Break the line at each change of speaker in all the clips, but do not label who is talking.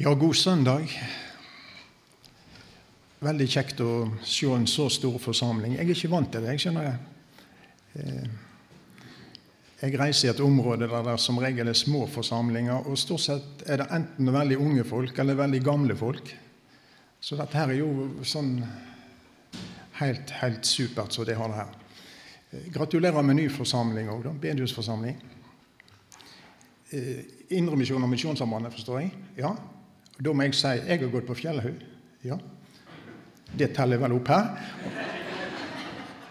Ja, god søndag. Veldig kjekt å se en så stor forsamling. Jeg er ikke vant til det. Jeg skjønner det. Eh, jeg reiser i et område der det som regel er små forsamlinger, og stort sett er det enten veldig unge folk eller veldig gamle folk. Så dette her er jo sånn helt, helt supert som så de har det her. Eh, gratulerer med ny forsamling òg, da. Bedehusforsamling. Eh, Indremisjon og Misjonssambandet, forstår jeg? Ja. Da må jeg si jeg har gått på Fjellhaug. Ja. Det teller vel opp her.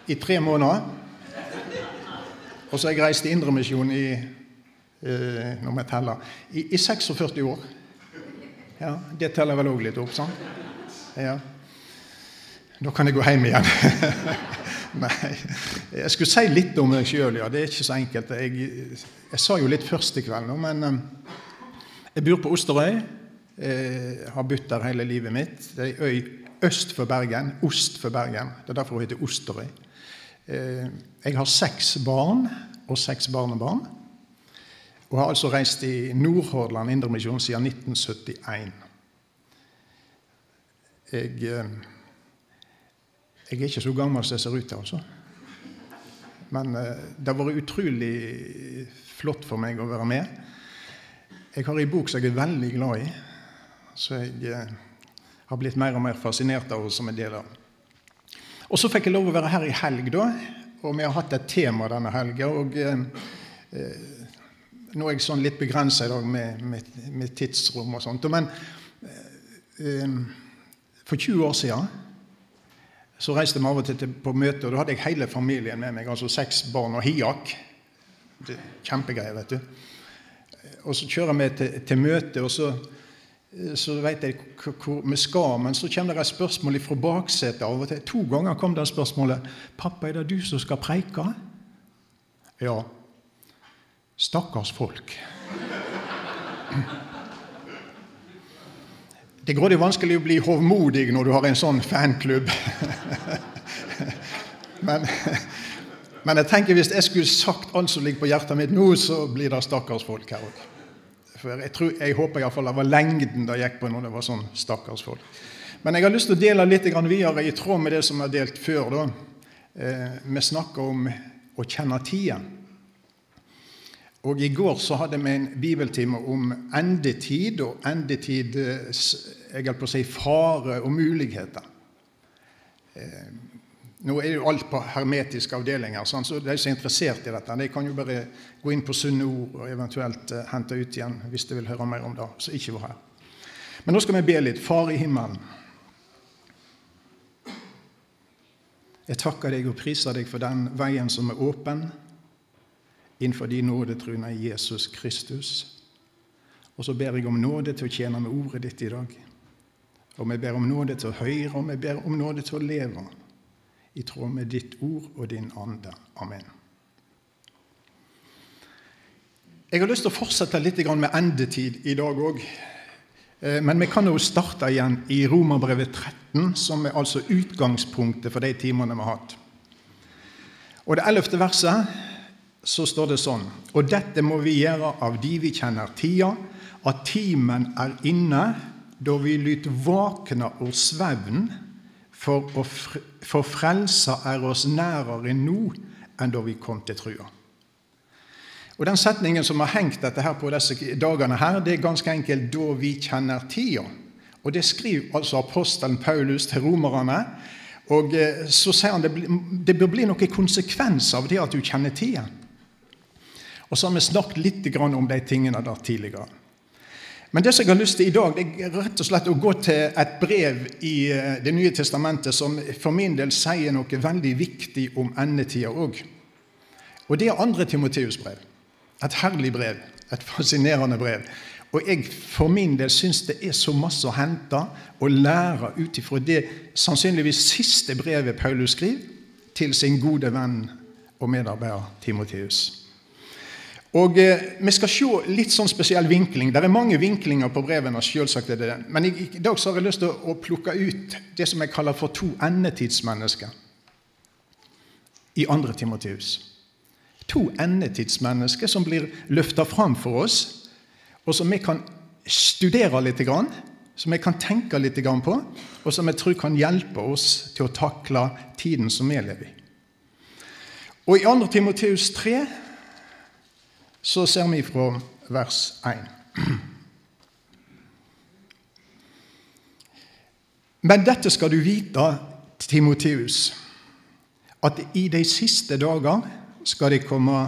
I tre måneder. Og så har jeg reist til Indremisjonen i eh, nå må jeg telle, i, i 46 år. Ja, Det teller vel òg litt opp, sant? Ja. Da kan jeg gå hjem igjen. Nei. Jeg skulle si litt om meg sjøl, ja. Det er ikke så enkelt. Jeg, jeg sa jo litt først i kveld, men eh, jeg bor på Osterøy. Eh, har der hele livet mitt. Det er ei øy øst for Bergen. Ost for Bergen. Det er derfor hun heter Osterøy. Eh, jeg har seks barn og seks barnebarn. Og har altså reist i Nordhordland Indremisjon siden 1971. Jeg, eh, jeg er ikke så gammel som jeg ser ut til, altså. Men det har vært utrolig flott for meg å være med. Jeg har ei bok som jeg er veldig glad i, så jeg eh, har blitt mer og mer fascinert av som en del av. Og så fikk jeg lov å være her i helg, da. Og vi har hatt et tema denne helga. Og eh, eh, nå er jeg sånn litt begrensa i dag med, med, med, tidsrom og sånt. Men eh, eh for 20 år siden så reiste vi av og til på møte, og da hadde jeg hele familien med meg. Altså seks barn og hiak. Kjempegreier, vet du. Og så kjører vi til, til møte, og så så vet jeg hvor vi skal, men så kommer det et spørsmål fra baksetet av og til. To ganger kom det spørsmålet 'Pappa, er det du som skal preike?' Ja. Stakkars folk. Det er grådig vanskelig å bli hovmodig når du har en sånn fanklubb. men, men, jeg tenker hvis jeg skulle sagt alt som ligger på hjertet mitt nå, så blir det stakkars folk her òg. For jeg, tror, jeg håper iallfall det var lengden det gikk på når det var sånn stakkars folk. Men jeg har lyst til å dele litt videre i tråd med det som er delt før. Da. Eh, vi snakker om å kjenne tida. Og I går så hadde vi en bibeltime om endetid og endetid jeg jeg på å si fare og muligheter. Eh, nå er jo alt på hermetiske avdelinger, så de som er interessert i dette, de kan jo bare gå inn på Sunne Ord og eventuelt uh, hente ut igjen hvis de vil høre mer om det. Så ikke var her. Men nå skal vi be litt. Far i himmelen. Jeg takker deg og priser deg for den veien som er åpen innenfor din nådetrune i Jesus Kristus. Og så ber jeg om nåde til å tjene med ordet ditt i dag. Og vi ber om nåde til å høre, og vi ber om nåde til å leve i tråd med ditt ord og din ande. Amen. Jeg har lyst til å fortsette litt med endetid i dag òg. Eh, men vi kan jo starte igjen i Romerbrevet 13, som er altså utgangspunktet for de timene vi har hatt. Og Det ellevte verset så står det sånn Og dette må vi gjøre av de vi kjenner tida, at timen er inne, da vi lyt våkne og svevn for, å, for frelsa er oss nærere nå enn da vi kom til trua. Og Den setningen som har hengt dette her på disse dagene, her, det er ganske enkelt 'da vi kjenner tida'. Og Det skriver altså apostelen Paulus til romerne. Og eh, så sier han det, det bør bli noen konsekvens av det at du kjenner tida. Og så har vi snakket litt om de tingene der tidligere. Men det som jeg har lyst til i dag, det er rett og slett å gå til et brev i eh, Det nye testamentet som for min del sier noe veldig viktig om endetida òg. Og det er andre Timoteus' brev. Et herlig brev. Et fascinerende brev. Og jeg for min del syns det er så masse å hente og lære ut ifra det sannsynligvis siste brevet Paulus skriver til sin gode venn og medarbeider Timoteus. Og eh, Vi skal se litt sånn spesiell vinkling. Det er mange vinklinger på brevene. selvsagt er det det. Men i, i, dag så har jeg lyst til å, å plukke ut det som jeg kaller for to endetidsmennesker i andre Timoteus. To endetidsmennesker som blir løfta fram for oss, og som vi kan studere litt, som vi kan tenke litt på, og som jeg tror kan hjelpe oss til å takle tiden som vi lever i. Og I 2. Timoteus 3 så ser vi fra vers 1. Men dette skal du vite, Timoteus, at i de siste dager skal det komme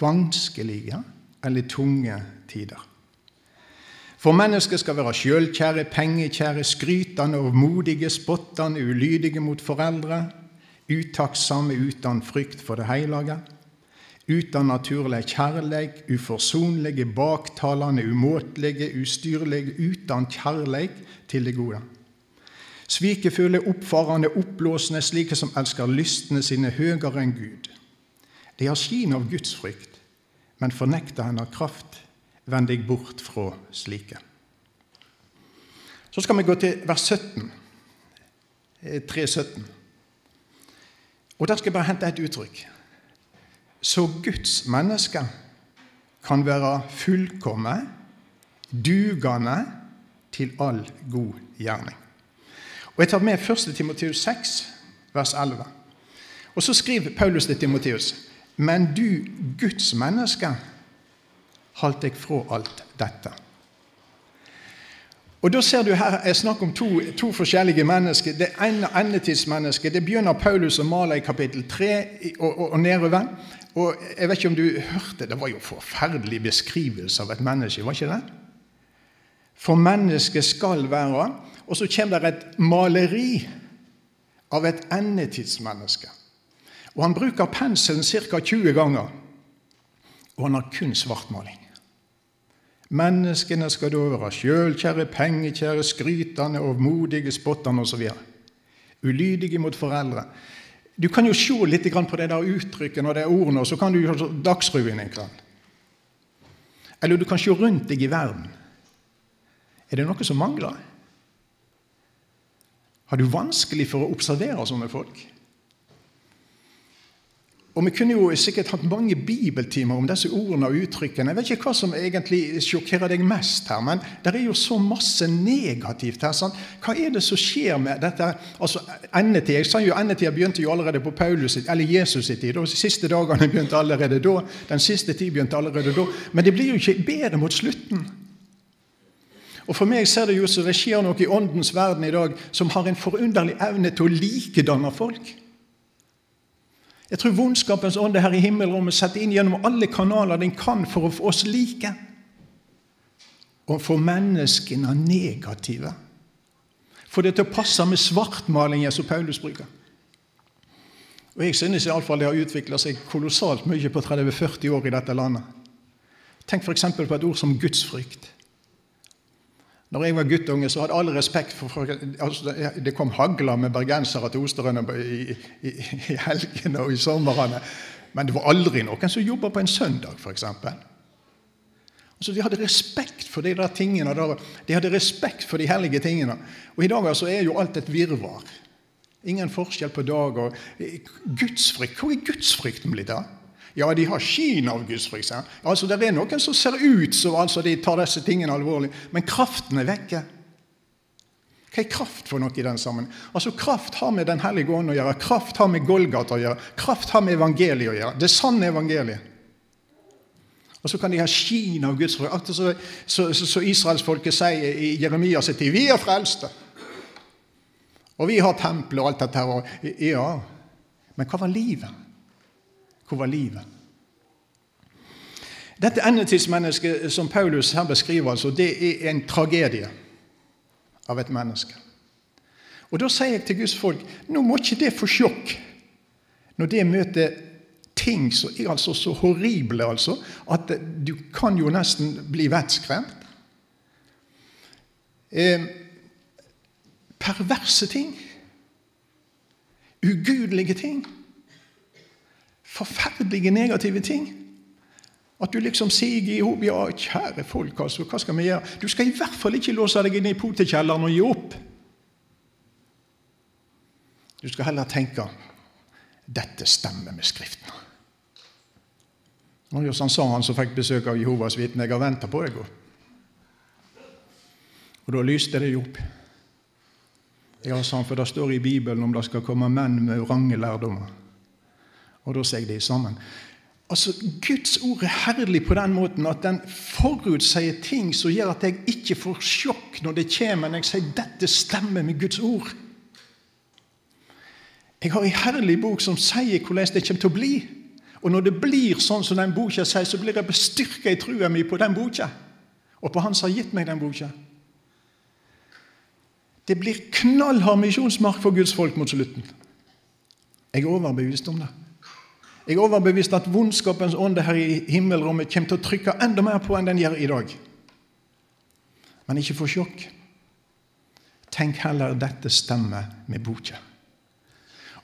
vanskelige eller tunge tider. For mennesker skal være sjølkjære, pengekjære, skrytende og modige, spottende, ulydige mot foreldre, uttakksomme uten frykt for det hellige, uten naturlig kjærleik, uforsonlige, baktalende, umåtelige, ustyrlige, uten kjærleik til det gode. Svikefulle, oppfarende, oppblåsende, slike som elsker lystene sine høyere enn Gud. De har skin av Guds frykt, men fornekter henne kraft. Vend deg bort fra slike. Så skal vi gå til vers 17. 3.17. Eh, Og Der skal jeg bare hente et uttrykk. Så Guds menneske kan være fullkomme, dugende til all god gjerning. Og Jeg tar med 1. Timoteus 6, vers 11. Og Så skriver Paulus til Timoteus.: Men du, Guds menneske, holdt deg fra alt dette. Og da ser du her er snakk om to, to, forskjellige mennesker. Det ene endetidsmennesket det begynner Paulus å male i kapittel 3 og, og, og, nedover. Og jeg vet ikke om du hørte, Det var jo forferdelig beskrivelse av et menneske, var ikke det? For mennesket skal være Og så kommer det et maleri av et endetidsmenneske. Og Han bruker penselen ca. 20 ganger, og han har kun svartmaling. Menneskene skal da være sjølkjære, pengekjære, skrytende og modige, spottende osv. Ulydige mot foreldre. Du kan jo se litt på det der uttrykket og de ordene, og så kan du se Dagsrevyen en kveld. Eller du kan se rundt deg i verden. Er det noe som mangler? Har du vanskelig for å observere sånne folk? Og Vi kunne jo sikkert hatt mange bibeltimer om disse ordene og uttrykkene. Jeg vet ikke hva som egentlig sjokkerer deg mest her, men det er jo så masse negativt her. Sant? Hva er det som skjer med dette? Altså, endetid, Jeg sa jo endetida begynte jo allerede på Paulus eller Jesus sitt tid. De siste dagene begynte allerede da. Den siste tid begynte allerede da. Men det blir jo ikke bedre mot slutten. Og For meg ser det jo som det skjer noe i åndens verden i dag som har en forunderlig evne til å likedanne folk. Jeg tror vondskapens ånd er her i himmelrommet setter inn gjennom alle kanaler den kan for å få oss like. Og få menneskene negative. For det til å passe med svartmalingen som Paulus bruker. Og Jeg synes iallfall det har utvikla seg kolossalt mye på 30-40 år i dette landet. Tenk f.eks. på et ord som gudsfrykt. Når jeg var guttunge, så hadde alle respekt for folk. Altså, det kom hagler med bergensere til Osterøyene i, i, i, helgene og i somrene. Men det var aldri noen som jobba på en søndag, f.eks. Altså, de hadde respekt for de der tingene. De hadde respekt for de hellige tingene. Og i dag altså, er jo alt et virvar. Ingen forskjell på dag og Gudsfrykt. Hvor er gudsfrykten blitt av? Ja, de har skyen av Guds frykt. Altså, det er noen som ser ut som altså, de tar disse tingene alvorlig, men kraften er vekke. Hva er kraft for noe i den sammen? Altså, Kraft har med Den hellige ånd å gjøre, kraft har med Golgata å gjøre, kraft har med evangeliet å gjøre. Det sanne evangeliet. Og så kan de ha skin av Guds frykt. Akkurat så, så, så, så israelsfolket sier i Jeremias tid vi er frelste. Og vi har tempel og alt dette her. Ja, men hva var livet? Hvor var livet? Dette endetidsmennesket som Paulus her beskriver, altså, det er en tragedie av et menneske. Og Da sier jeg til Guds folk nå må ikke det få sjokk når det møter ting som er altså så horrible altså, at du kan jo nesten bli vettskremt. Eh, perverse ting. Ugudelige ting forferdelige negative ting. At du liksom sier i hop Ja, kjære folk, altså, hva skal vi gjøre? Du skal i hvert fall ikke låse deg inn i potekjelleren og gi opp. Du skal heller tenke dette stemmer med Skriften. Og han sa, han som fikk besøk av Jehovas vitner, jeg har venta på deg. Og da lyste det opp. Ja, sa han, for det står i Bibelen om det skal komme menn med orange lærdommer. Og da sier jeg det sammen. Altså, Guds ord er herlig på den måten at den forutsier ting som gjør at jeg ikke får sjokk når det kommer når jeg sier dette stemmer med Guds ord. Jeg har en herlig bok som sier hvordan det kommer til å bli. Og når det blir sånn som den boka sier, så blir jeg bestyrka i trua mi på den boka. Og på Han som har gitt meg den boka. Det blir knallhard misjonsmark for Guds folk mot slutten. Jeg er overbevist om det. Jeg er overbevist at vondskapens ånde her i himmelrommet kommer til å trykke enda mer på enn den gjør i dag. Men ikke få sjokk. Tenk heller dette stemmer med boka.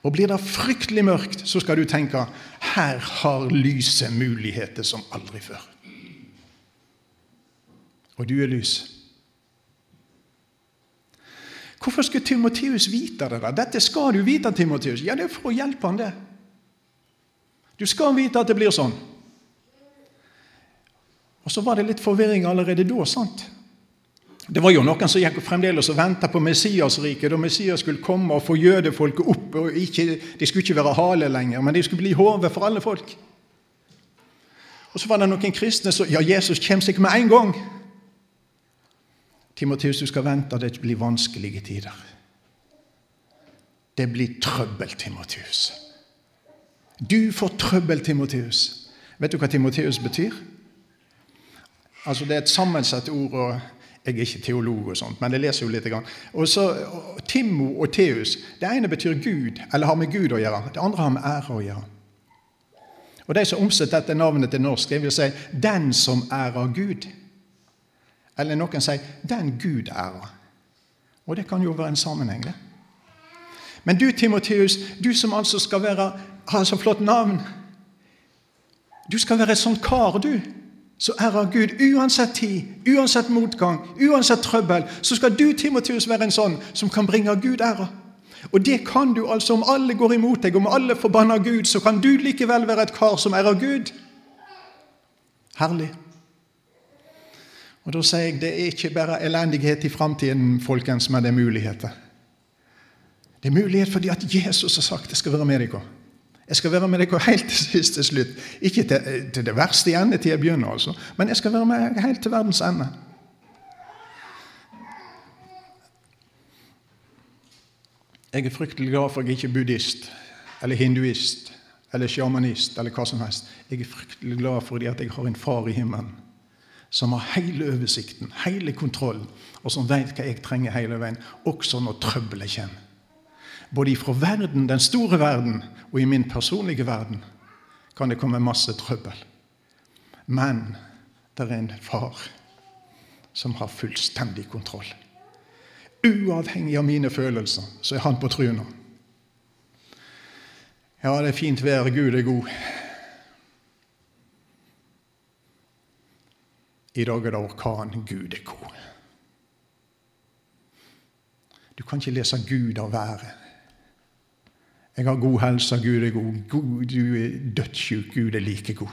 Og blir det fryktelig mørkt, så skal du tenke her har lyset muligheter som aldri før. Og du er lys. Hvorfor skulle Timoteus vite det? da? Dette skal du vite, Timoteus. Ja, det er for å hjelpe han det. Du skal vite at det blir sånn. Og så var det litt forvirring allerede da. sant? Det var jo noen som gikk fremdeles og venta på Messiasriket, da Messias skulle komme og få jødefolket opp. og ikke, De skulle ikke være hale lenger, men de skulle bli hoved for alle folk. Og så var det noen kristne som Ja, Jesus kommer seg med en gang. Timoteus, du skal vente, det blir vanskelige tider. Det blir trøbbel, Timoteus. Du får trøbbel, Timoteus. Vet du hva Timoteus betyr? Altså, Det er et sammensatt ord. og Jeg er ikke teolog, og sånt, men jeg leser jo litt. Og så, Timo og Teus Det ene betyr Gud, eller har med Gud å gjøre. Det andre har med ære å gjøre. Og De som omsetter dette navnet til norsk, det vil si 'den som ærer Gud'. Eller noen sier 'den Gud ærer'. Og det kan jo være en sammenheng, det. Men du, Timoteus, du som altså skal være, ha så flott navn Du skal være et sånt kar, du, som ærer Gud uansett tid, uansett motgang, uansett trøbbel. Så skal du, Timotius, være en sånn som kan bringe Gud ære. Og det kan du altså om alle går imot deg, om alle forbanner Gud, så kan du likevel være et kar som ærer Gud. Herlig. Og Da sier jeg det er ikke bare elendighet i framtiden, folkens, men det er muligheter. Det er mulighet fordi at Jesus har sagt det skal være med dere. Jeg skal være med dere helt til sist til slutt. Ikke til, til det verste i endetida begynner, altså. men jeg skal være med helt til verdens ende. Jeg er fryktelig glad for at jeg ikke er buddhist eller hinduist eller sjamanist eller hva som helst. Jeg er fryktelig glad for at jeg har en far i himmelen som har hele oversikten, hele kontrollen, og som vet hva jeg trenger hele veien, også når trøbbelet kommer. Både ifra verden, den store verden og i min personlige verden kan det komme masse trøbbel. Men det er en far som har fullstendig kontroll. Uavhengig av mine følelser, så er han på trynet. Ja, det er fint vær, Gud er god. I dag er det orkan. Gud er god. Du kan ikke lese Gud av været. Jeg har god helse, Gud er god. god du er dødssyk, Gud er like god.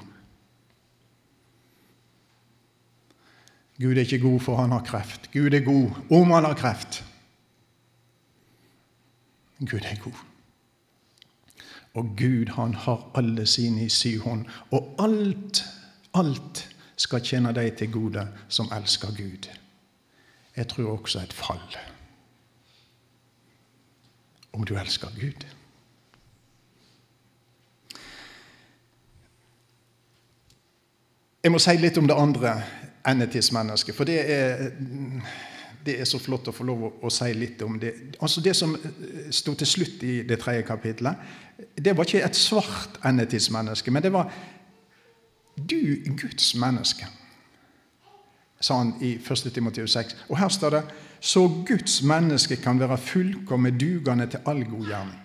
Gud er ikke god for han har kreft. Gud er god om han har kreft. Gud er god. Og Gud, han har alle sine i sin hånd. Og alt, alt skal tjene deg til gode som elsker Gud. Jeg tror også et fall. Om du elsker Gud. Jeg må si litt om det andre endetidsmennesket, for det er, det er, så flott å få lov å, å si litt om det. Altså Det som sto til slutt i det tredje kapitlet, det var ikke et svart endetidsmenneske, men det var du, Guds menneske, sa han i 1. Timoteus 6. Og her står det så Guds menneske kan være fullkomment dugende til all god gjerning.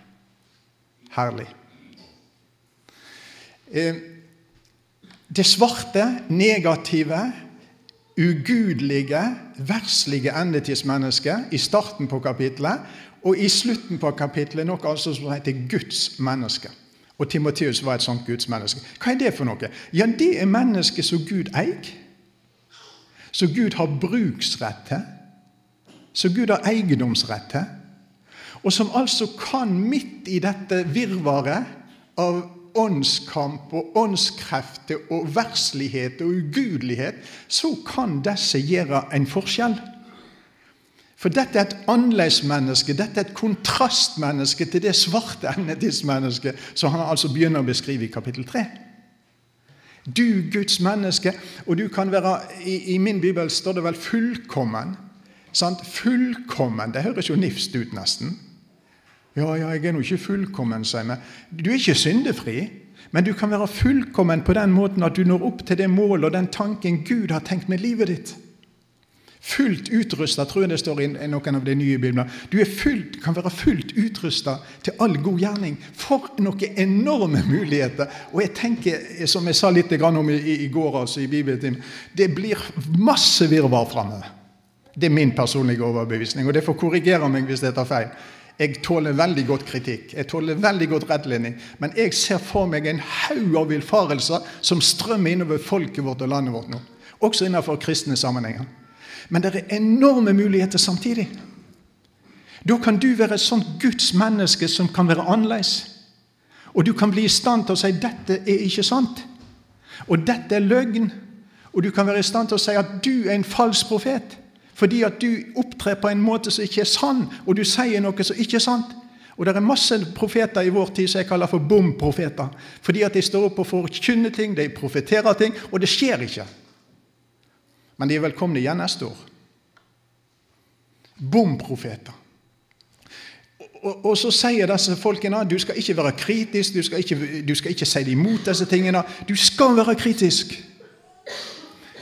Herlig. Eh, det svarte, negative, ugudelige, verslige endetidsmennesket i starten på kapittelet og i slutten på kapittelet noe altså som heter Guds menneske. Og Timoteus var et sånt Guds menneske. Hva er det for noe? Ja, det er mennesket som Gud eier. Som Gud har bruksrett til. som Gud har eiendomsrett til, og som altså kan, midt i dette virvaret av åndskamp og åndskrefter og verslighet og ugudelighet, så kan disse gjøre en forskjell. For dette er et annerledesmenneske, dette er et kontrastmenneske til det svarte endetidsmennesket som han altså begynner å beskrive i kapittel 3. Du, Guds menneske, og du kan være I, i min bibel står det vel 'fullkommen'. Sant? Fullkommen. Det høres jo nifst ut, nesten. Ja, ja, jeg er nå ikke fullkommen, sier vi. Du er ikke syndefri, men du kan være fullkommen på den måten at du når opp til det målet og den tanken Gud har tenkt med livet ditt. Fullt utrusta, tror jeg det står i noen av de nye biblene. Du fullt, kan være fullt utrusta til all god gjerning. For noen enorme muligheter! Og jeg tenker, som jeg sa litt om i, går altså i bibeltimen, det blir masse virvar framover. Det er min personlige overbevisning, og det får korrigere meg hvis jeg tar feil. Jeg tåler veldig godt kritikk, jeg tåler veldig godt rettledning. Men jeg ser for meg en haug av villfarelser som strømmer innover folket vårt og landet vårt nå. Også innenfor kristne sammenhenger. Men det er enorme muligheter samtidig. Da kan du være et sånt Guds menneske som kan være annerledes. Og du kan bli i stand til å si 'dette er ikke sant', og 'dette er løgn'. Og du kan være i stand til å si at du er en falsk profet fordi at du opptrer på en måte som ikke er sann, og du sier noe som ikke er sant. Og det er masse profeter i vår tid som jeg kaller for bomprofeter. Fordi at de står opp og forkynner ting, de profeterer ting, og det skjer ikke. Men de er velkomne igjen neste år. Bomprofeter. Og, så sier disse folkene du skal ikke være kritisk, du skal ikke, du skal ikke si imot disse tingene. Du skal være kritisk.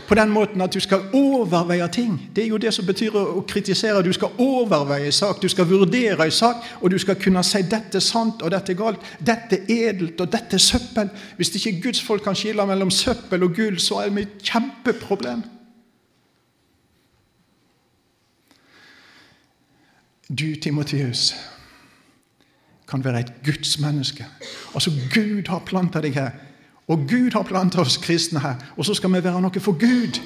På den måten at du skal overveie ting. Det er jo det som betyr å kritisere. Du skal overveie sak, du skal vurdere en sak, og du skal kunne si 'dette er sant, og dette er galt', 'dette er edelt, og dette er søppel'. Hvis ikke Guds folk kan skille mellom søppel og gull, så er vi et kjempeproblem. Du, Timoteus, kan være et Guds menneske. Altså, Gud har planta deg her. Og Gud har planta oss kristne her. Og så skal vi være noe for Gud.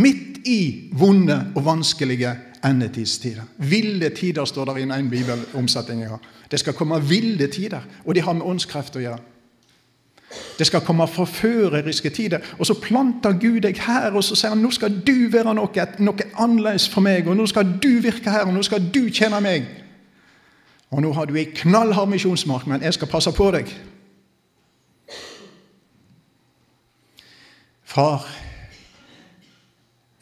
Midt i vonde og vanskelige endetidstider. Ville tider, står der i en bibelomsetning. Det skal komme ville tider, og de har med åndskreft å gjøre. Det skal komme forføreriske tider. Og så planter Gud deg her, og så sier han nå skal du være noe, noe annerledes for meg, og nå skal du virke her, og nå skal du tjene meg. Og nå har du ei knallhard misjonsmark, men jeg skal passe på deg. Far,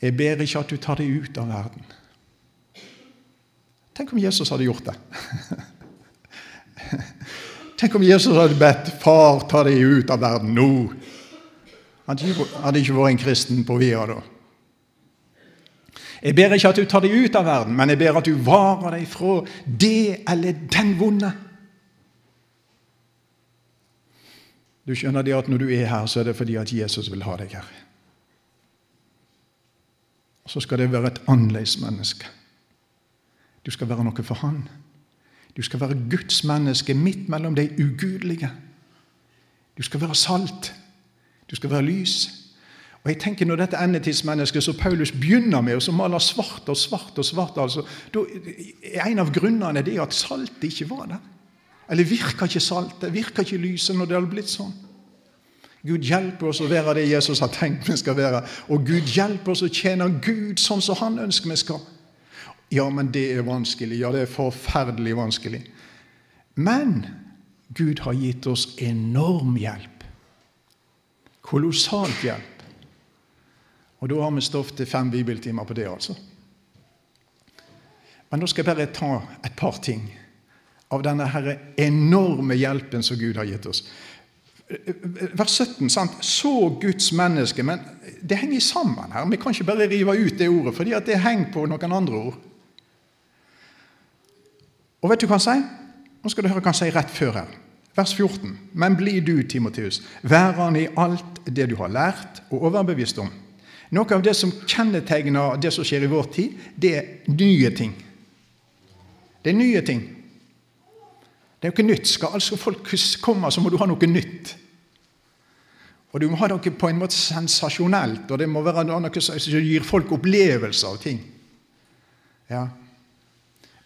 jeg ber ikke at du tar deg ut av verden. Tenk om Jesus hadde gjort det. Tenk om Jesus hadde bedt 'Far, ta deg ut av verden nå'. Han hadde ikke vært en kristen på Via da. Jeg ber ikke at du tar deg ut av verden, men jeg ber at du varer deg fra det eller den vonde. Du skjønner det at når du er her, så er det fordi at Jesus vil ha deg her. Og så skal det være et annerledes menneske. Du skal være noe for Han. Du skal være Guds menneske midt mellom de ugudelige. Du skal være salt. Du skal være lys. Og jeg tenker Når dette endetidsmennesket som Paulus begynner med, og som maler svart og svart og svart altså, da En av grunnene er at saltet ikke var der. Eller virker ikke saltet, virker ikke lyset når det har blitt sånn? Gud hjelper oss å være det Jesus har tenkt vi skal være. Og Gud hjelper oss å tjene Gud sånn som han ønsker vi skal. Ja, men det er vanskelig. Ja, det er forferdelig vanskelig. Men Gud har gitt oss enorm hjelp. Kolossalt hjelp. Og da har vi stoff til fem bibeltimer på det, altså. Men nå skal jeg bare ta et par ting av denne herre enorme hjelpen som Gud har gitt oss. Vers 17. Sant? Så Guds menneske. Men det henger sammen her. Vi kan ikke bare rive ut det ordet, fordi det henger på noen andre ord. Og vet du hva han sier? Nå skal du høre hva han sier rett før her. Vers 14. Men bli du, Timoteus, værende i alt det du har lært og overbevist om. Noe av det som kjennetegner det som skjer i vår tid, det er nye ting. Det er nye ting. Det er jo ikke nytt. Skal altså folk komme, så må du ha noe nytt. Og du må ha noe på en måte sensasjonelt, og det må være noe som gir folk opplevelser av ting. Ja,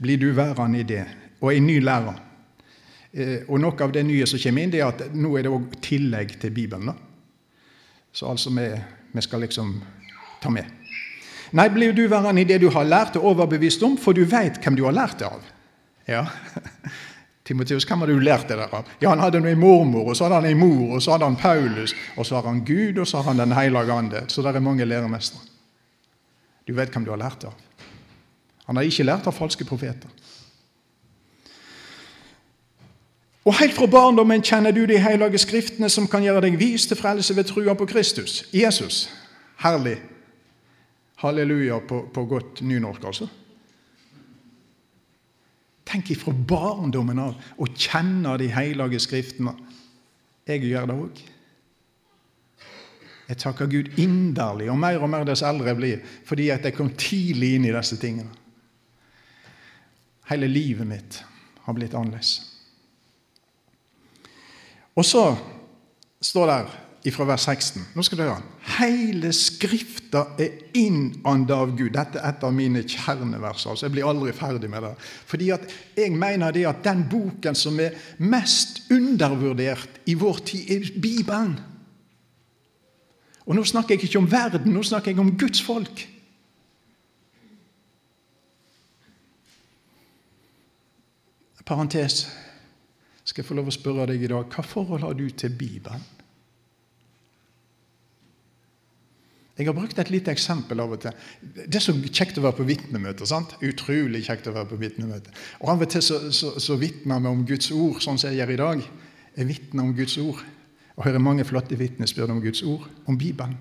blir du værende i det, og en ny lærer. Eh, og noe av det nye som kommer inn, det er at nå er det òg tillegg til Bibelen. da. Så altså vi, vi skal liksom ta med. Nei, blir du værende i det du har lært og overbevist om, for du veit hvem du har lært det av. Ja, Timoteus, hvem har du lært det der av? Ja, Han hadde en mormor, og så hadde han en mor, og så hadde han Paulus, og så har han Gud, og så har han Den hellige ande. Så der er mange læremestere. Du vet hvem du har lært det av. Han har ikke lært av falske profeter. Og Helt fra barndommen kjenner du de hellige skriftene som kan gjøre deg vis til frelse ved trua på Kristus. Jesus. Herlig. Halleluja på, på godt nynorsk, altså. Tenk ifra barndommen av å kjenne de hellige skriftene. Jeg gjør det òg. Jeg takker Gud inderlig, og mer og mer dess eldre jeg blir, fordi at jeg kom tidlig inn i disse tingene. Hele livet mitt har blitt annerledes. Og så står det fra vers 16. Nå skal du høre. Hele Skrifta er innanda av Gud. Dette er et av mine kjernevers. altså. Jeg blir aldri ferdig med det. Fordi at jeg mener det at den boken som er mest undervurdert i vår tid, er Bibelen. Og nå snakker jeg ikke om verden, nå snakker jeg om Guds folk. Parentes. Skal jeg få lov å spørre deg i dag, hva forhold har du til Bibelen? Jeg har brukt et lite eksempel av og til. Det er så kjekt å være på vitnemøte. sant? Utrolig kjekt å være på vitnemøte. Og Av og til så, så, så vitner vi om Guds ord, sånn som jeg gjør i dag. Jeg vitner om Guds ord og hører mange flotte vitnesbyrd om Guds ord, om Bibelen.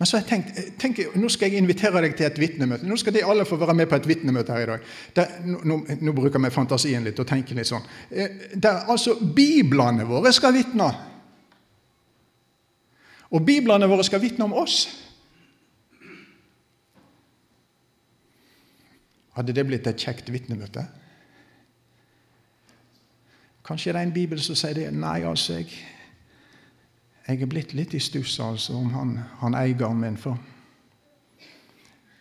Men så har jeg tenkt, tenk, nå skal jeg invitere deg til et vitnemøte. Nå skal de alle få være med på et vitnemøte her i dag. Der, nå, nå, bruker vi fantasien litt og tenker litt sånn. Eh, der altså Biblene våre skal vitne. Og Biblene våre skal vitne om oss. Hadde det blitt et kjekt vitnemøte? Kanskje det er en bibel som sier det. Nei, altså, jeg, jeg er blitt litt i stuss altså, om han, han eieren min. For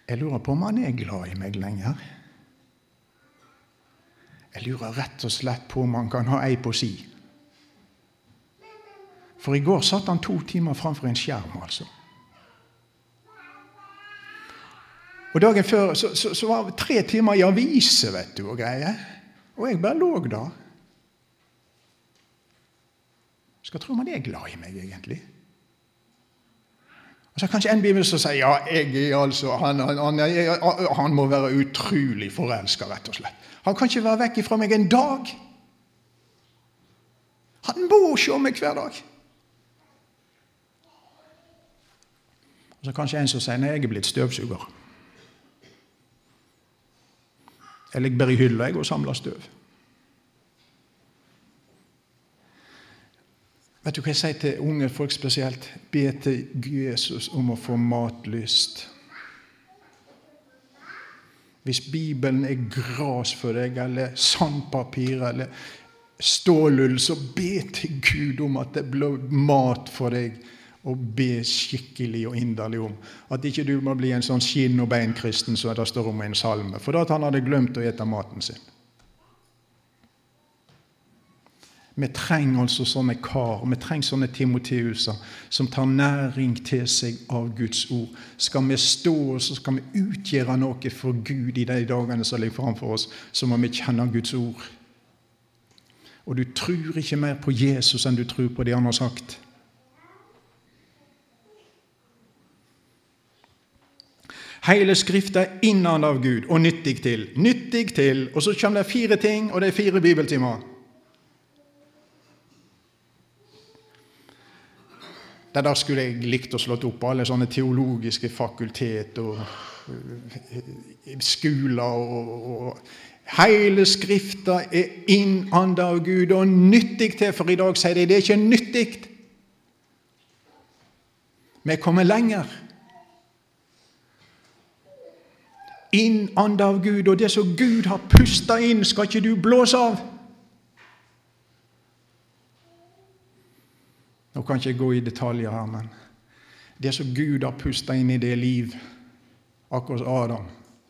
jeg lurer på om han er glad i meg lenger. Jeg lurer rett og slett på om han kan ha ei på si. For i går satt han to timer framfor en skjerm, altså. Og Dagen før så, så, så var det tre timer i aviser vet du, og greier. Og jeg bare lå der. Skal tro man er glad i meg, egentlig. Og så Kanskje en bibel som sier ja, jeg er altså, han, han, han, han må være utrolig forelska, rett og slett. Han kan ikke være vekk ifra meg en dag. Han må se meg hver dag. Og så kanskje en som sier nei, jeg er blitt støvsuger. Jeg ligger bare i hylla og samler støv. Vet du hva jeg sier til unge folk spesielt? Be til Jesus om å få matlyst. Hvis Bibelen er gras for deg, eller sandpapir, eller stålull, så be til Gud om at det blir mat for deg og be skikkelig og inderlig om. At ikke du må bli en sånn skinn og bein-kristen som det står om i en salme. For da at han hadde glemt å ete maten sin. Vi trenger altså sånne kar, vi trenger sånne Timoteuser som tar næring til seg av Guds ord. Skal vi stå og så skal vi utgjøre noe for Gud i de dagene som ligger framfor oss, så må vi kjenne Guds ord. Og du tror ikke mer på Jesus enn du tror på det han har sagt. Hele Skrifta er innad av Gud og nyttig til. Nyttig til. Og så kommer det fire ting, og det er fire bibeltimer. Det der skulle jeg likt å slått opp alle sånne teologiske fakultet og eh, skoler og, og Hele Skrifta er innanda av Gud og nyttig til, for i dag sier de det er ikke nyttig. Vi kommer kommet lenger. innanda av Gud, og det som Gud har pusta inn, skal ikke du blåse av. Nå kan ikke jeg gå i detaljer her, men det som Gud har pusta inn i det liv, akkurat Adam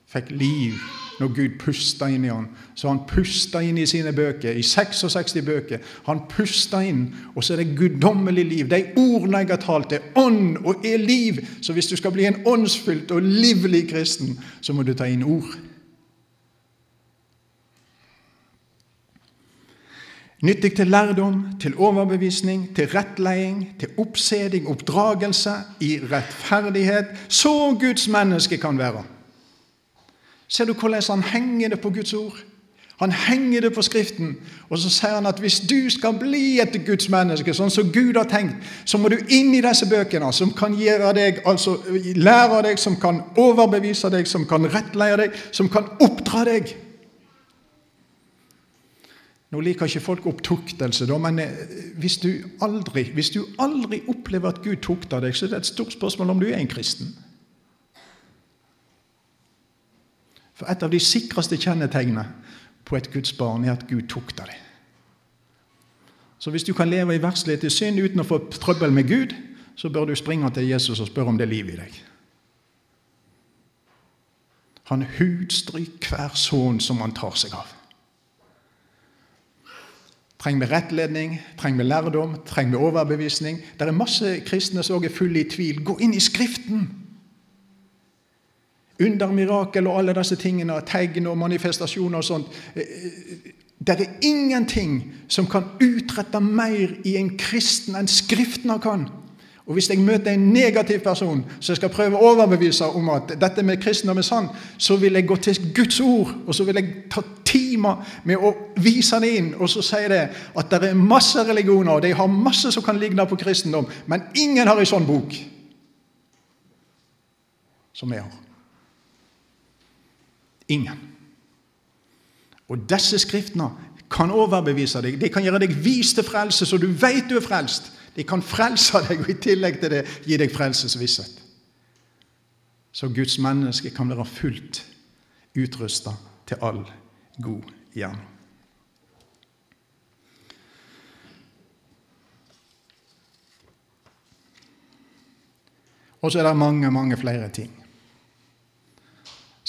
fikk liv når Gud pusta inn i han. Så han pusta inn i sine bøker, i 66 bøker. Han pusta inn, og så er det guddommelig liv. De ordene jeg har talt, er ånd og er liv. Så hvis du skal bli en åndsfylt og livlig kristen, så må du ta inn ord. Nyttig til lærdom, til overbevisning, til rettleding, til oppseding, oppdragelse, i rettferdighet. Så Guds menneske kan være. Ser du hvordan han henger det på Guds ord? Han henger det på Skriften, og så sier han at hvis du skal bli et Guds menneske, sånn som Gud har tenkt, så må du inn i disse bøkene, som kan gjøre deg, altså lære deg, som kan overbevise deg, som kan rettleie deg, som kan oppdra deg. Nå liker ikke folk opptuktelse, da, men eh, hvis du, aldri, hvis du aldri opplever at Gud tukter deg, så er det et stort spørsmål om du er en kristen. For et av de sikreste kjennetegnene på et Guds barn er at Gud tukter deg. Så hvis du kan leve i verslighet i synd uten å få trøbbel med Gud, så bør du springe til Jesus og spørre om det er liv i deg. Han hudstryker hver sønn som han tar seg av. Trenger vi rettledning, trenger vi lærdom, trenger vi overbevisning? Det er masse kristne som også er fulle i tvil. Gå inn i Skriften! Under, mirakel og alle disse tingene, tegn og manifestasjoner og sånt. Eh, eh, det er ingenting som kan utrette mer i en kristen enn Skriftene kan. Og Hvis jeg møter en negativ person som skal prøve å overbevise om at dette med kristendom er sann, så vil jeg gå til Guds ord og så vil jeg ta timer med å vise det inn. Og så sier det at det er masse religioner, og de har masse som kan ligne på kristendom, men ingen har en sånn bok som jeg har. Ingen. Og disse skriftene kan overbevise deg. De kan gjøre deg vis til frelse, så du vet du er frelst. De kan frelse deg, og i tillegg til det gi deg frelsesvisshet. Så Guds menneske kan være fullt utrusta til all god gjerning. Og så er det mange, mange flere ting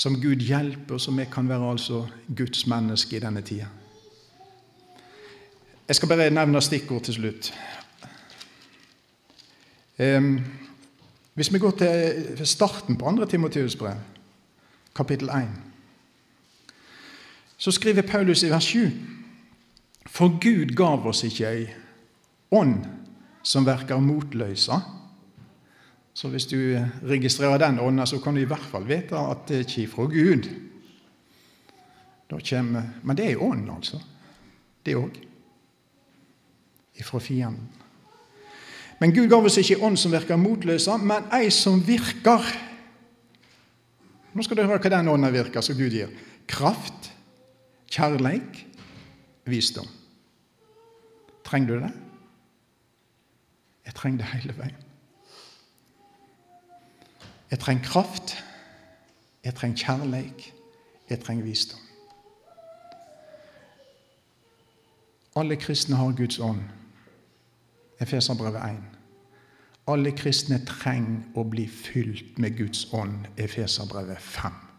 som Gud hjelper, som vi kan være altså Guds menneske i denne tida. Jeg skal bare nevne stikkord til slutt. Hvis vi går til starten på 2. Timoteus brev, kapittel 1, så skriver Paulus i vers 7.: For Gud gav oss ikke ei ånd som verker motløsa. Så hvis du registrerer den ånda, så kan du i hvert fall vite at det er ikke fra Gud. Kommer, men det er ånd, altså. Det òg. Ifra fienden. Men Gud gav oss ikke ånd som virker motløse, men ei som virker. Nå skal du høre hva den ånden virker som Gud gir. Kraft, kjærleik, visdom. Trenger du det? Jeg trenger det hele veien. Jeg trenger kraft, jeg trenger kjærleik, jeg trenger visdom. Alle kristne har Guds ånd. Efeserbrevet 1. Alle kristne trenger å bli fylt med Guds ånd. Efeserbrevet 5.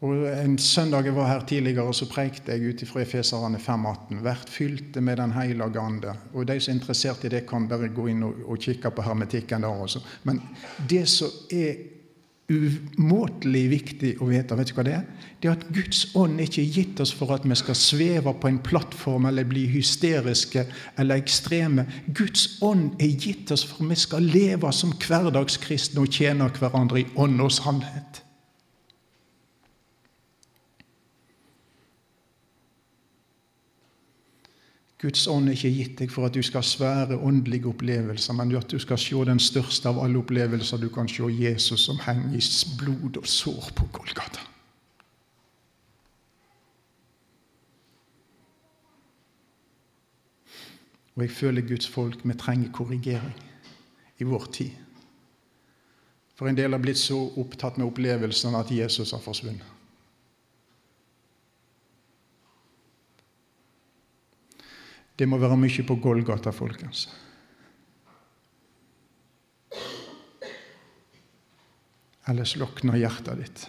Og En søndag jeg var her tidligere, så prekte jeg ut fra Efeserne 5,18. Vært fylte med Den hellige ande. Og De som er interessert i det, kan bare gå inn og, og kikke på hermetikken der også. Men det som er umåtelig viktig å vite. Vet du hva det er? Det er at Guds ånd ikke er gitt oss for at vi skal sveve på en plattform eller bli hysteriske eller ekstreme. Guds ånd er gitt oss for at vi skal leve som hverdagskristne og tjene hverandre i ånd og sannhet. Guds ånd er ikke gitt deg for at du skal ha svære åndelige opplevelser, men at du skal se den største av alle opplevelser du kan se Jesus som henger i blod og sår på Golgata. Og jeg føler Guds folk, vi trenger korrigering i vår tid. For en del har blitt så opptatt med opplevelsen at Jesus har forsvunnet. Det må være mye på Golgata, folkens. Ellers lokner hjertet ditt.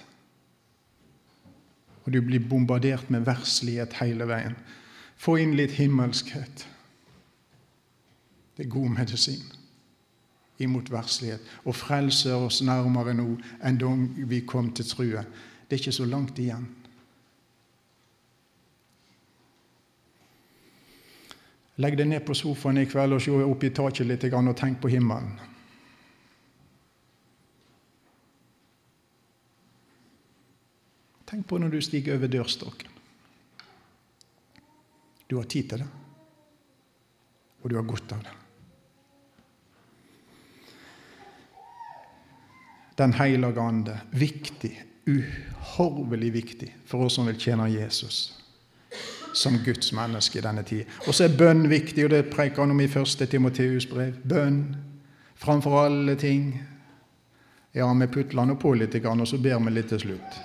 Og du blir bombardert med verslighet hele veien. Få inn litt himmelskhet. Det er god medisin imot verslighet. Og frelser oss nærmere nå enn da vi kom til true. Det er ikke så langt igjen. Legg deg ned på sofaen i kveld og se opp i taket litt og tenk på himmelen. Tenk på når du stiger over dørstokken. Du har tid til det, og du har godt av det. Den hellige ande, viktig, uhorvelig viktig for oss som vil tjene Jesus som Guds menneske i denne tid. Og så er bønn viktig, og det preker han om i første Timoteus brev. Bønn framfor alle ting. Ja, vi putler nå på litt, og så ber vi litt til slutt.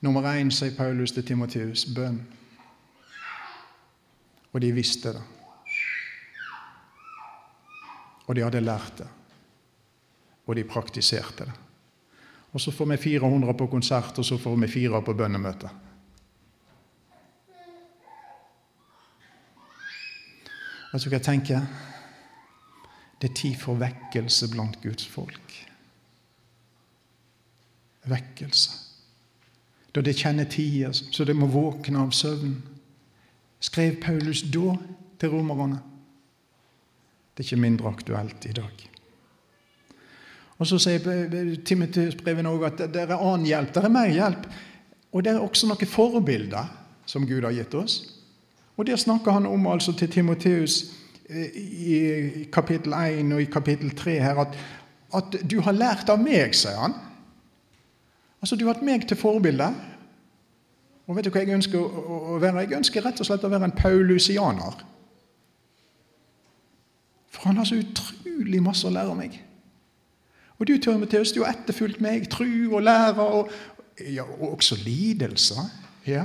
Nummer én, sier Paulus til Timoteus, bønn. Og de visste det. Og de hadde lært det. Og de praktiserte det. Og så får vi 400 på konsert, og så får vi fire på bønnemøte. Vet du hva jeg tenker? Det er tid for vekkelse blant Guds folk. Vekkelse. Da det kjenner tider så det må våkne av søvn. Skrev Paulus da til romerne? Det er ikke mindre aktuelt i dag. Og Så sier Timoteus-brevet òg at det er annen hjelp. Det er mer hjelp. Og det er også noen forbilder som Gud har gitt oss. Og Det snakker han om altså til Timoteus eh, i kapittel 1 og i kapittel 3 her, at, at du har lært av meg, sier han. Altså, Du har hatt meg til forbilde. Og vet du hva jeg ønsker å være? Jeg ønsker rett og slett å være en paulusianer. For han har så utrolig masse å lære meg. Og du, Timoteus, du har etterfulgt meg, tru og lære, og, ja, og også lidelser. Ja.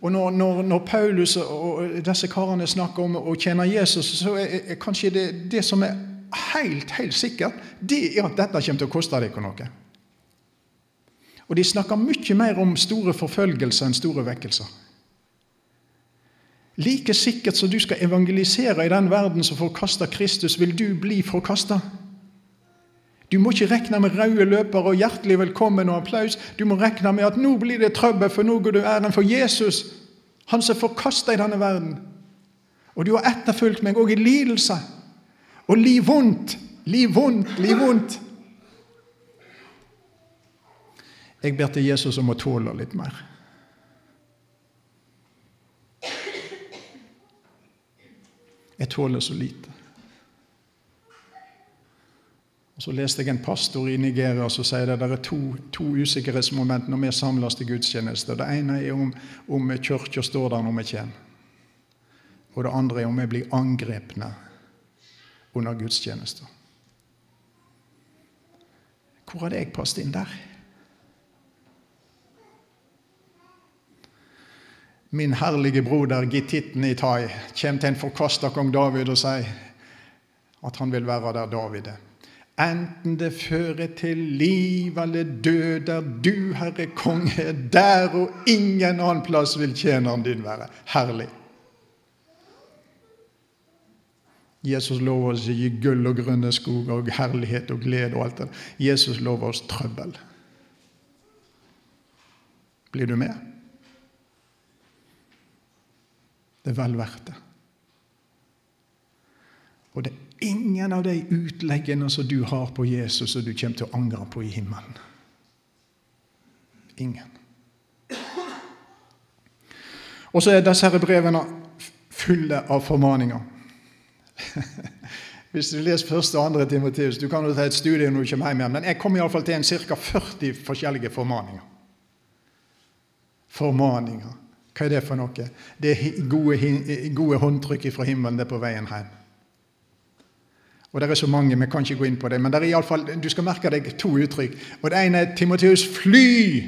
Og når, når, når, Paulus og disse karene snakker om å tjene Jesus, så er, er kanskje det, det, som er helt, helt sikkert, det er at dette kommer til å koste deg noe. Og de snakker mye mer om store forfølgelser enn store vekkelser. Like sikkert som du skal evangelisere i den verden som forkaster Kristus, vil du bli forkasta. Du må ikke regne med røde løpere og hjertelig velkommen og applaus. Du må regne med at nå blir det trøbbel, for nå går du æren for Jesus, han som er forkasta i denne verden. Og du har etterfulgt meg òg i lidelse. Og liv vondt, liv vondt, liv vondt. Jeg ber til Jesus om å tåle litt mer. Jeg tåler så lite. Og Så leste jeg en pastor i Nigeria som sier at det er to, to usikkerhetsmoment når vi samles til gudstjeneste. Det ene er om, om kirka står der når vi kommer. Og det andre er om vi blir angrepne under gudstjenester. Hvor hadde jeg passet inn der? Min herlige broder Gittitten Tai kommer til en forkasta kong David og sier at han vil være der David er. Enten det fører til liv eller død, der du, Herre Konge, er der og ingen annen plass vil tjeneren din være. Herlig. Jesus lover oss å gi gull og grønne skoger og herlighet og glede og alt det. Jesus lover oss trøbbel. Blir du med? Det er vel verdt det. Og det ingen av de utleggene som du har på Jesus, som du kommer til å angre på i himmelen. Ingen. Og så er disse her brevene fulle av formaninger. Hvis du leser første og andre Timoteus Du kan jo ta et studie når du kommer hjem, men jeg kom iallfall til en ca. 40 forskjellige formaninger. Formaninger. Hva er det for noe? Det er gode, gode håndtrykk fra himmelen det er på veien hjem. Og det er så mange, vi kan ikke gå inn på det, men det er i alle fall, du skal merke deg to uttrykk. Og Det ene er Timoteus fly!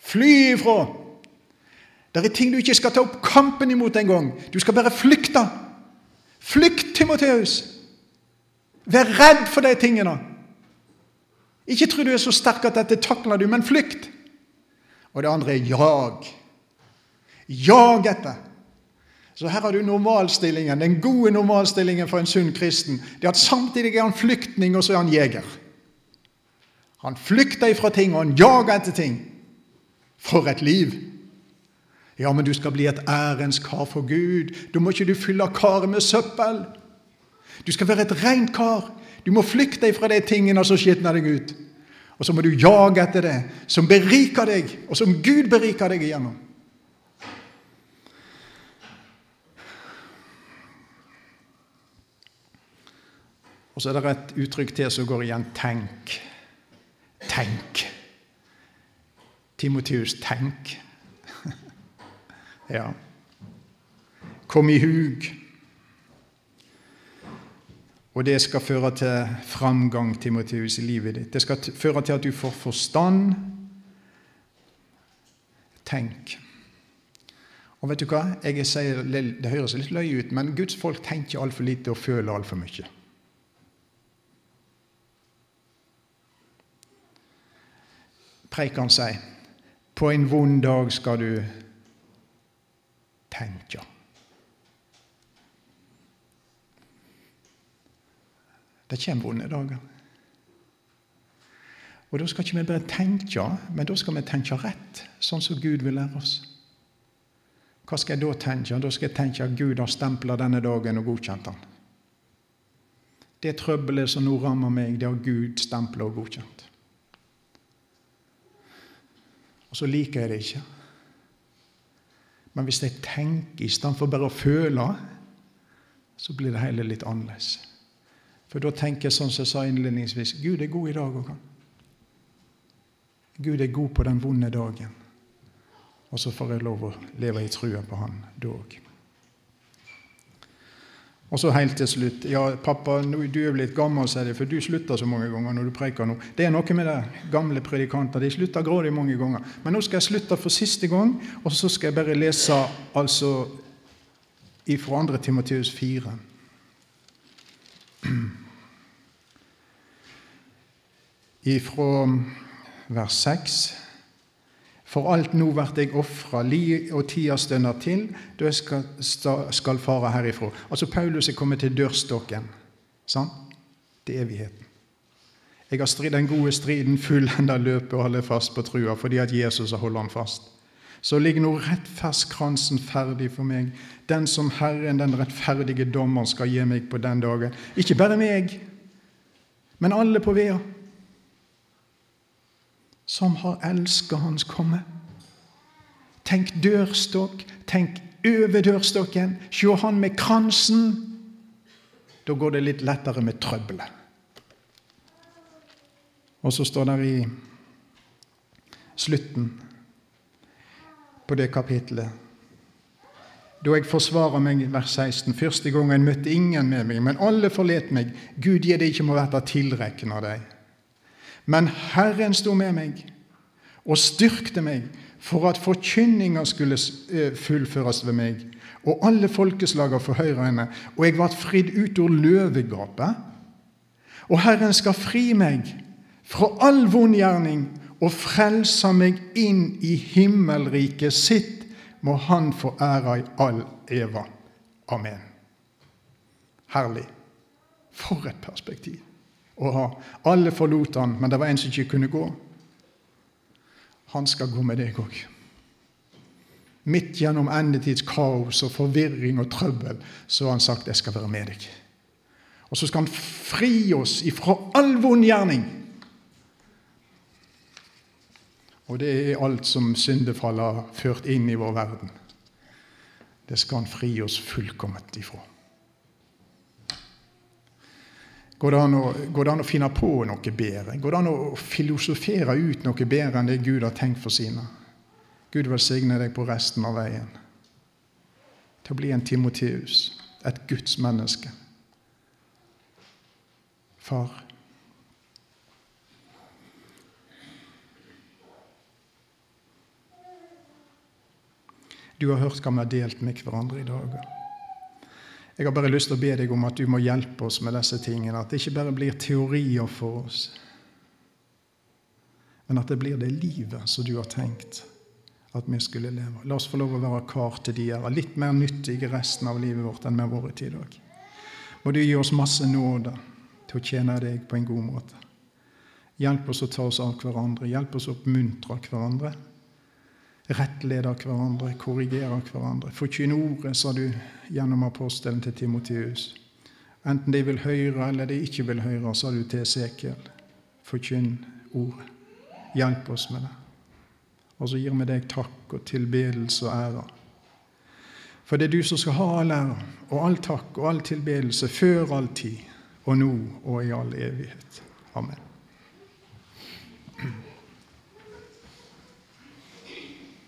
Fly ifra! Det er ting du ikke skal ta opp kampen imot engang. Du skal bare flykte. Flykt, Timoteus! Vær redd for de tingene. Ikke tro du er så sterk at dette takler du, men flykt. Og det andre er jag. Jag etter. Så her har du normalstillingen, den gode normalstillingen for en sunn kristen. Det er at Samtidig er han flyktning, og så er han jeger. Han flykter ifra ting, og han jager etter ting. For et liv! Ja, men du skal bli et ærens kar for Gud. Da må ikke du fylle karet med søppel. Du skal være et rent kar. Du må flykte ifra de tingene som skitner deg ut. Og så må du jage etter det som beriker deg, og som Gud beriker deg igjennom. Og så er det et uttrykk til som går igjen tenk. Tenk. Timotius, tenk. ja. Kom i hug. Og det skal føre til framgang, Timotius, i livet ditt. Det skal føre til at du får forstand. Tenk. Og vet du hva? Jeg sier, Det høres litt løye ut, men Guds folk tenker altfor lite og føler altfor mye. Preikeren sier på en vond dag skal du tenke. Det kommer vonde dager. Og Da skal ikke vi bare tenke, men da skal vi tenke rett, sånn som Gud vil lære oss. Hva skal jeg da tenke? Da skal jeg tenke at Gud har stempla denne dagen og godkjent den. Det trøbbelet som nå rammer meg, det har Gud stempla og godkjent. Og så liker jeg det ikke. Men hvis jeg tenker istedenfor bare å føle, så blir det hele litt annerledes. For da tenker jeg sånn som jeg sa innledningsvis Gud er god i dag òg, Gud er god på den vonde dagen. Og så får jeg lov å leve i trua på Han da òg. Og så helt til slutt Ja, pappa, du er blitt gammel, sier de, for du slutter så mange ganger når du preker nå. Det er noe med det gamle predikanter. De slutter grådig mange ganger. Men nå skal jeg slutte for siste gang, og så skal jeg bare lese altså ifra 2. Timoteus 4. Ifra vers 6. For alt nå vert jeg ofra, li og tida stønner til, da jeg skal, skal fare herifra. Altså Paulus er kommet til dørstokken sant? til evigheten. Jeg har stridd den gode striden, fullenda løpet og holder fast på trua, fordi at Jesus har holdt han fast. Så ligger nå rettferdskransen ferdig for meg, den som Herren, den rettferdige dommer, skal gi meg på den dagen. Ikke bare meg, men alle på vea som har elska Hans komme. Tenk dørstokk, tenk over dørstokken, sjå han med kransen. Da går det litt lettere med trøbbelet. Og så står det i slutten på det kapitlet da jeg forsvarer meg, vers 16. Første gangen møtte ingen med meg, men alle forlet meg. Gud gi det ikke må være tilrekna deg. Men Herren sto med meg og styrkte meg for at forkynninga skulle eh, fullføres ved meg, og alle folkeslager for høyre henne, og jeg ble fridd ut av løvegapet. Og Herren skal fri meg fra all vondgjerning og frelse meg inn i himmelriket sitt, må Han få æra i all eva. Amen. Herlig. For et perspektiv ha. Alle forlot han, men det var en som ikke kunne gå. Han skal gå med deg òg. Midt gjennom endetids kaos og forvirring og trøbbel så har han sagt 'Jeg skal være med deg'. Og så skal han fri oss ifra all vond gjerning. Og det er alt som syndefallet har ført inn i vår verden. Det skal han fri oss fullkomment ifra. Går det, å, går det, an å, finne på noe bedre? Går det an å filosofere ut noe bedre enn det Gud har tenkt for sine? Gud velsigne deg på resten av veien til å bli en Timoteus, et Guds menneske. Far. Du har hørt hva vi har delt med hverandre i dag. Jeg har bare lyst til å be deg om at du må hjelpe oss med disse tingene. At det ikke bare blir teorier for oss, men at det blir det livet som du har tenkt at vi skulle leve. La oss få lov å være kar til de her, litt mer nyttige resten av livet vårt enn vi har vært i dag. Må du gi oss masse nåde til å tjene deg på en god måte. Hjelp oss å ta oss av hverandre. Hjelp oss å oppmuntre hverandre. Rettlede hverandre, korrigere hverandre. Forkynne ordet, sa du gjennom apostelen til Timotius. Enten de vil høre eller de ikke vil høre, sa du til Esekiel. Forkynn ordet. Hjelp oss med det. Og så gir vi deg takk og tilbedelse og ære. For det er du som skal ha all ære og all takk og all tilbedelse før all tid, og nå og i all evighet. Amen.